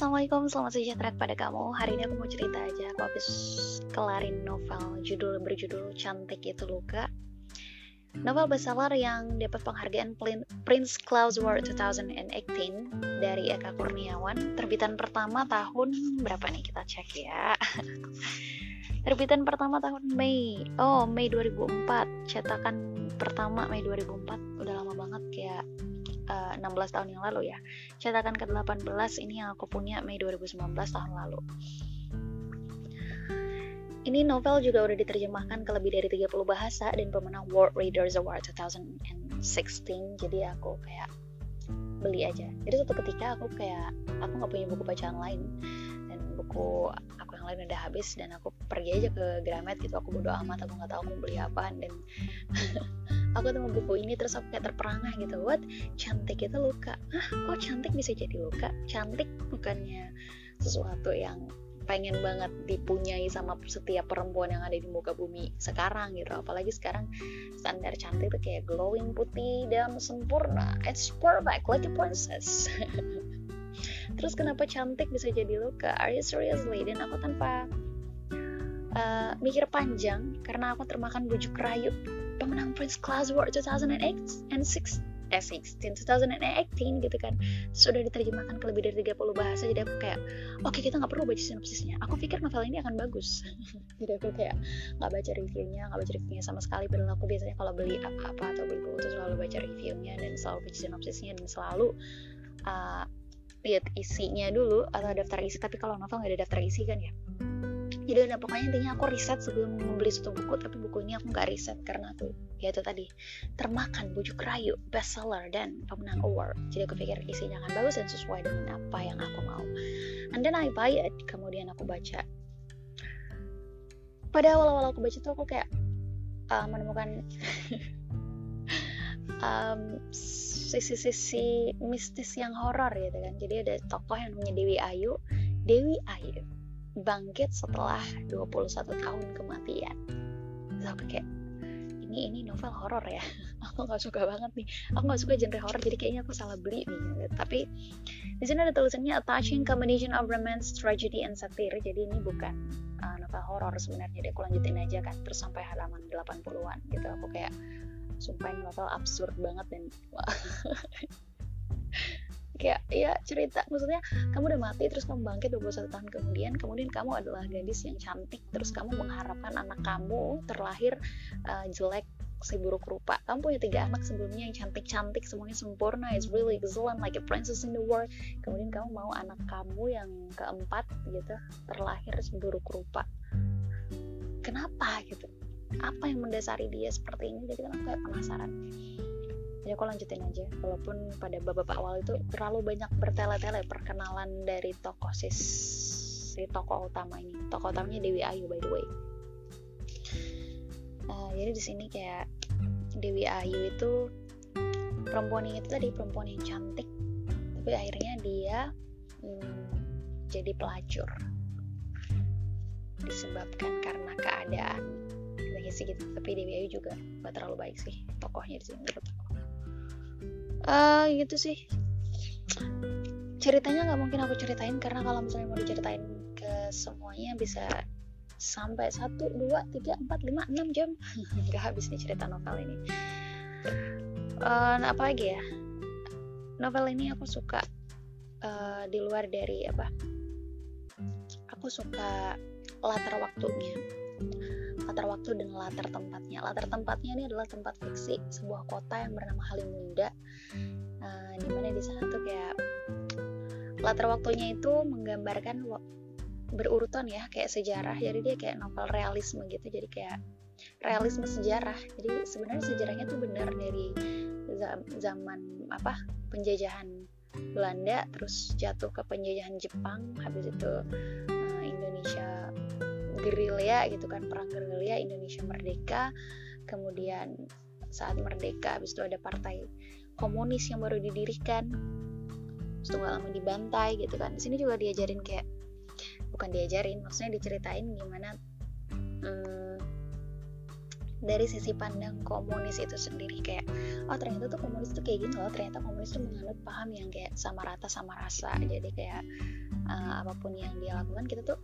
assalamualaikum, selamat sejahtera pada kamu. Hari ini aku mau cerita aja. Aku habis kelarin novel judul berjudul Cantik Itu Luka. Novel bestseller yang dapat penghargaan Prince Claus Award 2018 dari Eka Kurniawan. Terbitan pertama tahun berapa nih kita cek ya. Terbitan pertama tahun Mei. Oh, Mei 2004. Cetakan pertama Mei 2004. Udah lama banget kayak uh, eh, 16 tahun yang lalu ya. Cetakan ke-18 ini yang aku punya Mei 2019 tahun lalu. Ini novel juga udah diterjemahkan ke lebih dari 30 bahasa dan pemenang World Readers Award 2016. Jadi aku kayak beli aja. Jadi suatu ketika aku kayak aku nggak punya buku bacaan lain buku aku yang lain udah habis dan aku pergi aja ke Gramet gitu. Aku bodo amat aku nggak tahu mau beli apa dan aku temu buku ini terus aku kayak terperangah gitu. What? Cantik itu luka. Ah kok cantik? Bisa jadi luka? Cantik bukannya sesuatu yang pengen banget dipunyai sama setiap perempuan yang ada di muka bumi sekarang gitu. Apalagi sekarang standar cantik tuh kayak glowing putih dan sempurna. It's perfect like a princess terus kenapa cantik bisa jadi luka? Are you seriously dan aku tanpa uh, mikir panjang karena aku termakan bujuk rayu pemenang Prince Class Award 2008 and 6 eh 16 2018 gitu kan. Sudah diterjemahkan ke lebih dari 30 bahasa jadi aku kayak oke okay, kita nggak perlu baca sinopsisnya. Aku pikir novel ini akan bagus. Jadi aku kayak nggak baca reviewnya nggak baca reviewnya sama sekali padahal aku biasanya kalau beli apa-apa atau beli buku tuh selalu baca reviewnya dan selalu baca sinopsisnya dan selalu uh, lihat isinya dulu atau daftar isi tapi kalau novel nggak ada daftar isi kan ya. Jadi udah pokoknya intinya aku riset sebelum membeli suatu buku tapi buku ini aku nggak riset karena tuh ya itu tadi termakan bujuk rayu bestseller dan pemenang award. Jadi aku pikir isinya akan bagus dan sesuai dengan apa yang aku mau. And then I buy it kemudian aku baca. Pada awal-awal aku baca tuh aku kayak uh, menemukan um, sisi-sisi mistis yang horor gitu kan. Jadi ada tokoh yang namanya Dewi Ayu. Dewi Ayu bangkit setelah 21 tahun kematian. Terus aku kayak ini ini novel horor ya? Aku nggak suka banget nih. Aku nggak suka genre horor jadi kayaknya aku salah beli nih. Tapi di sini ada tulisannya a touching combination of romance tragedy and satire. Jadi ini bukan uh, novel horor sebenarnya. Jadi aku lanjutin aja kan terus sampai halaman 80-an gitu. Aku kayak sumpah ini novel absurd banget dan kayak ya cerita. Maksudnya kamu udah mati terus kamu bangkit 21 tahun kemudian kemudian kamu adalah gadis yang cantik terus kamu mengharapkan anak kamu terlahir uh, jelek si buruk rupa. Kamu punya tiga anak sebelumnya yang cantik-cantik semuanya sempurna. It's really excellent like a princess in the world. Kemudian kamu mau anak kamu yang keempat gitu terlahir buruk rupa. Kenapa gitu apa yang mendasari dia seperti ini? Jadi kan kayak penasaran. Jadi aku lanjutin aja. Walaupun pada babak awal itu terlalu banyak bertele-tele perkenalan dari tokoh sis si tokoh utama ini. Tokoh utamanya Dewi Ayu by the way. Uh, jadi di sini kayak Dewi Ayu itu perempuan itu tadi perempuan yang cantik. Tapi akhirnya dia hmm, jadi pelacur. Disebabkan karena keadaan kayaknya sih gitu. Tapi Dewi Ayu juga gak terlalu baik sih tokohnya di sini menurut aku. Uh, gitu sih. Ceritanya nggak mungkin aku ceritain karena kalau misalnya mau diceritain ke semuanya bisa sampai satu dua tiga empat lima enam jam. Nggak habis nih cerita novel ini. Uh, apa lagi ya? Novel ini aku suka uh, di luar dari apa? Aku suka latar waktunya latar waktu dan latar tempatnya. Latar tempatnya ini adalah tempat fiksi sebuah kota yang bernama Halimunda. Nah, di mana di sana tuh kayak latar waktunya itu menggambarkan berurutan ya kayak sejarah. Jadi dia kayak novel realisme gitu. Jadi kayak realisme sejarah. Jadi sebenarnya sejarahnya tuh benar dari zaman apa penjajahan Belanda terus jatuh ke penjajahan Jepang habis itu uh, Indonesia gerilya gitu kan perang gerilya Indonesia merdeka kemudian saat merdeka habis itu ada partai komunis yang baru didirikan. Terus gak lama dibantai gitu kan. Di sini juga diajarin kayak bukan diajarin maksudnya diceritain gimana dari sisi pandang komunis itu sendiri kayak oh ternyata tuh komunis tuh kayak gini loh ternyata komunis tuh menganut paham yang kayak sama rata sama rasa. Jadi kayak uh, apa pun yang dia lakukan kita tuh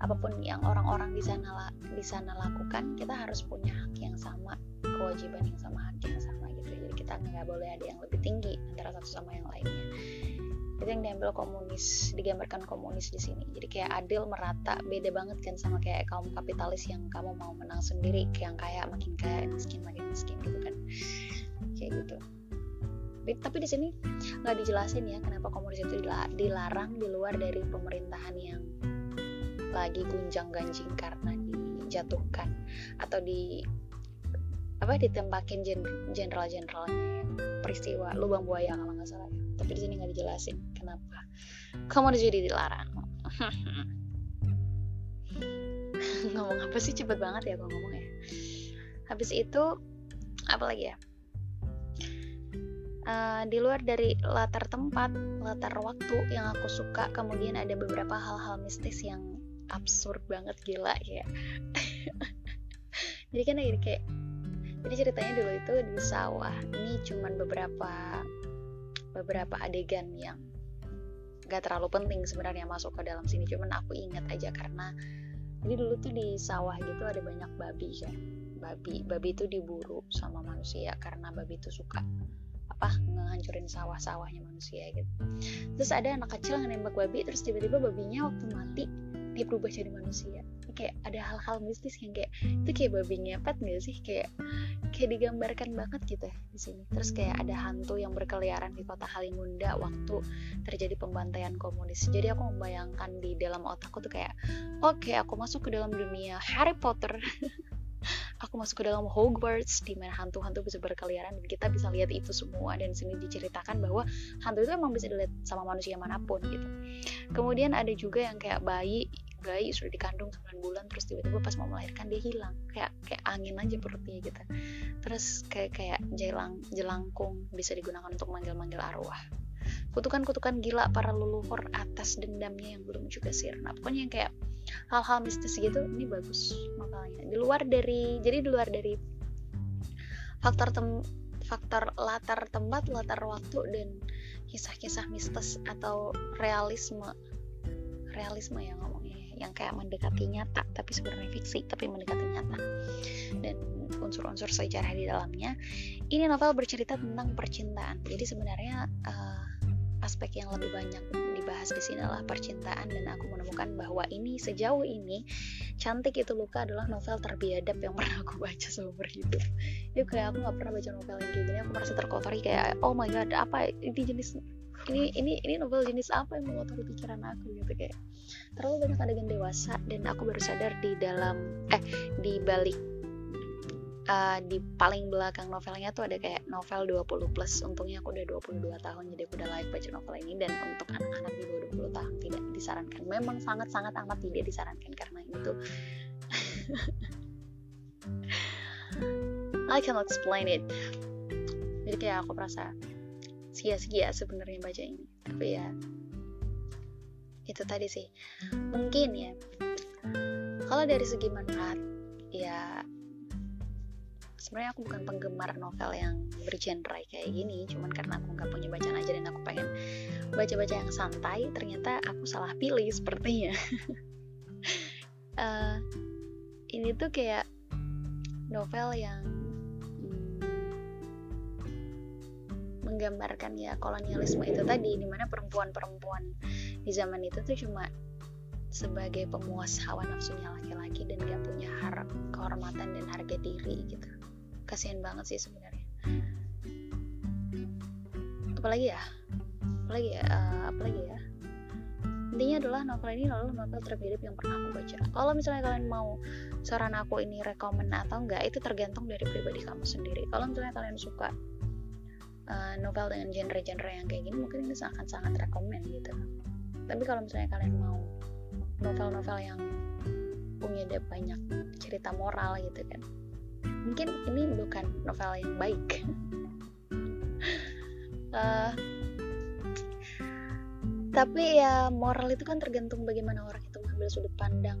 apa pun yang orang-orang di sana di sana lakukan kita harus punya hak yang sama kewajiban yang sama hak yang sama gitu. Jadi kita nggak boleh ada yang lebih tinggi antara satu sama yang lainnya itu yang diambil komunis digambarkan komunis di sini. Jadi kayak adil merata beda banget kan sama kayak kaum kapitalis yang kamu mau menang sendiri yang kaya makin kaya miskin makin miskin gitu kan. Kayak gitu. Tapi, tapi di sini nggak dijelasin ya kenapa komunis itu dilarang di luar dari pemerintahan yang lagi gunjang ganjing karena dijatuhkan atau di apa ditembakin jenderal-jenderalnya peristiwa lubang buaya kalau nggak salah ya. Tapi di sini nggak dijelasin kenapa? Kamu jadi dilarang. Ngomong apa sih? Cepet banget ya gue ngomong ya. Habis itu apa lagi ya? Uh, di luar dari latar tempat latar waktu yang aku suka kemudian ada beberapa hal-hal mistis yang absurd banget gila ya. Jadi kan kayak jadi ceritanya dulu itu di sawah ini cuman beberapa beberapa adegan yang gak terlalu penting sebenarnya masuk ke dalam sini. Cuman aku ingat aja karena jadi dulu tuh di sawah gitu ada banyak babi kan. Babi babi itu diburu sama manusia karena babi itu suka apa ngehancurin sawah-sawahnya manusia gitu. Terus ada anak kecil yang nembak babi terus tiba-tiba babinya waktu mati dia berubah jadi manusia. Kayak ada hal-hal mistis yang kayak itu kayak babi ngepet gak sih? Kayak kayak digambarkan banget gitu ya di sini. Terus kayak ada hantu yang berkeliaran di kota Halimunda waktu terjadi pembantaian komunis. Jadi aku membayangkan di dalam otakku tuh kayak oke okay, aku masuk ke dalam dunia Harry Potter aku masuk ke dalam Hogwarts di mana hantu-hantu bisa berkeliaran dan kita bisa lihat itu semua. Dan sini diceritakan bahwa hantu itu emang bisa dilihat sama manusia mana pun gitu. Kemudian ada juga yang kayak bayi bayi sudah dikandung 9 bulan terus tiba-tiba pas mau melahirkan dia hilang. Kayak kayak angin aja perutnya gitu. Terus kayak kayak jelang jelangkung bisa digunakan untuk manggil-manggil arwah kutukan-kutukan gila para leluhur atas dendamnya yang belum juga sirna. Pokoknya yang kayak hal-hal mistis gitu ini bagus makanya. Di luar dari jadi di luar dari faktor tem faktor latar tempat latar waktu dan kisah-kisah mistis atau realisme realisme yang ngomongnya yang kayak mendekati nyata tapi sebenarnya fiksi tapi mendekati nyata dan unsur-unsur sejarah di dalamnya. Ini novel bercerita tentang percintaan. Jadi sebenarnya uh, aspek yang lebih banyak dibahas di sini adalah percintaan dan aku menemukan bahwa ini sejauh ini cantik itu luka adalah novel terbiadab yang pernah aku baca seumur hidup. Itu kayak aku nggak pernah baca novel yang kayak gini aku merasa terkotori kayak oh my god apa ini jenis ini ini ini novel jenis apa yang mengotori pikiran aku? Gitu kayak terlalu banyak adegan dewasa dan aku baru sadar di dalam eh di balik uh, di paling belakang novelnya tuh ada kayak novel 20 plus. Untungnya aku udah 22 tahun jadi aku udah like baca novel ini. Dan untuk anak-anak di bawah 20 tahun tidak disarankan. Memang sangat-sangat amat tidak disarankan karena ini tuh I cannot explain it. Jadi kayak aku merasa sia-sia sebenarnya baca ini. Tapi ya itu tadi sih. Mungkin ya kalau dari segi manfaat ya sebenarnya aku bukan penggemar novel yang bergenre kayak gini cuman karena aku nggak punya bacaan aja dan aku pengen baca-baca yang santai ternyata aku salah pilih sepertinya. Uh, ini tuh kayak novel yang menggambarkan ya kolonialisme itu tadi di mana perempuan-perempuan di zaman itu tuh cuma sebagai pemuas hawa nafsunya laki-laki dan gak punya harap kehormatan dan harga diri gitu kasihan banget sih sebenarnya. Apalagi ya? Apalagi ya uh, apalagi ya? Intinya adalah novel ini adalah novel termirip yang pernah aku baca. Kalau misalnya kalian mau saran aku ini rekomend atau enggak itu tergantung dari pribadi kamu sendiri. Kalau misalnya kalian suka uh, novel dengan genre-genre yang kayak gini mungkin ini akan sangat rekomend gitu. Tapi kalau misalnya kalian mau novel-novel yang punya banyak cerita moral gitu kan mungkin ini bukan novel yang baik. Uh, tapi ya moral itu kan tergantung bagaimana orang itu mengambil sudut pandang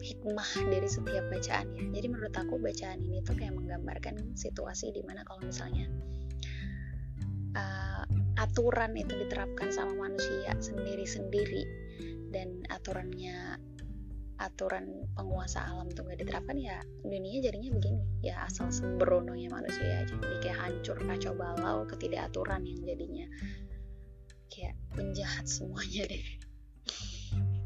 hikmah dari setiap bacaannya. Jadi menurut aku bacaan ini tuh kayak menggambarkan situasi di mana kalau misalnya uh, aturan itu diterapkan sama manusia sendiri-sendiri dan aturannya aturan penguasa alam tuh gak diterapkan ya dunia jadinya begini. Ya asal sembrononya manusia aja. Jadi kayak hancur kacau balau ketidakaturan yang jadinya kayak penjahat semuanya deh.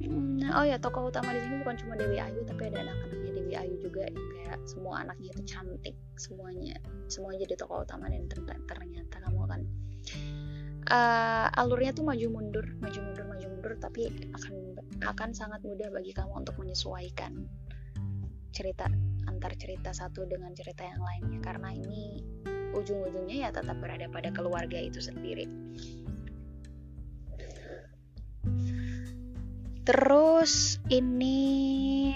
Nah, oh ya tokoh utama di sini bukan cuma Dewi Ayu tapi ada anak-anaknya Dewi Ayu juga yang kayak semua anaknya itu cantik semuanya. Semuanya jadi tokoh utama dan ternyata kamu akan uh, alurnya tuh maju mundur maju mundur maju mundur tapi akan akan sangat mudah bagi kamu untuk menyesuaikan cerita antar cerita satu dengan cerita yang lainnya. Karena ini ujung-ujungnya ya tetap berada pada keluarga itu sendiri. Terus ini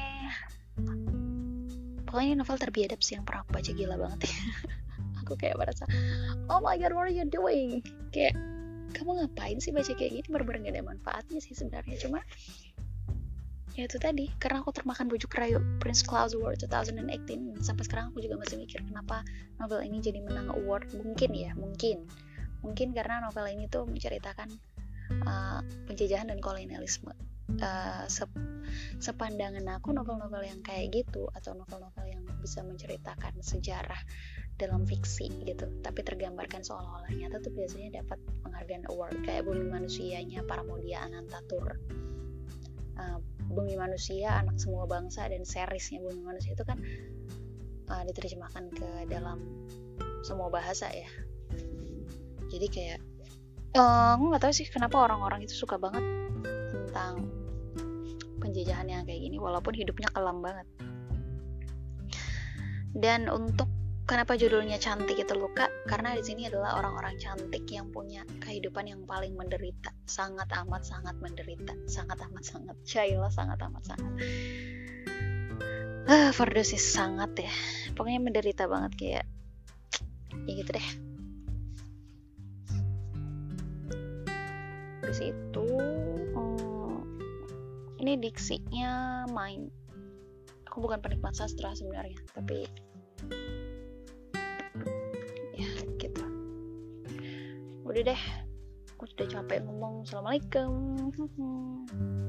pokoknya ini novel terbiadab sih yang pernah aku baca gila banget. Ya aku kayak merasa oh my god what are you doing? Kayak kamu ngapain sih baca kayak gini? Bener-bener gak ada manfaatnya sih sebenarnya. Cuma ya itu tadi. Karena aku termakan bujuk rayu Prince Claus Award 2018 sampai sekarang aku juga masih mikir kenapa novel ini jadi menang award. Mungkin ya mungkin. Mungkin karena novel ini tuh menceritakan uh, penjajahan dan kolonialisme. Uh, sep sepandangan aku novel-novel yang kayak gitu atau novel-novel yang bisa menceritakan sejarah dalam fiksi gitu tapi tergambarkan seolah-olah nyata tuh biasanya dapat penghargaan award kayak Bumi Manusianya para Mulia Anantatur. Uh, Bumi Manusia anak semua bangsa dan seriesnya Bumi Manusia itu kan uh, diterjemahkan ke dalam semua bahasa ya. Jadi kayak uh, aku nggak tahu sih kenapa orang-orang itu suka banget tentang penjajahan yang kayak gini walaupun hidupnya kelam banget. Dan untuk kenapa judulnya cantik itu luka? Karena di sini adalah orang-orang cantik yang punya kehidupan yang paling menderita. Sangat amat sangat menderita. Sangat amat sangat. Shaila sangat amat sangat. Ah Fardosis sangat ya. Pokoknya menderita banget kayak ya gitu deh. Habis itu ini diksinya main. Aku bukan penikmat sastra sebenarnya tapi udah deh. Aku sudah capek ngomong. Assalamualaikum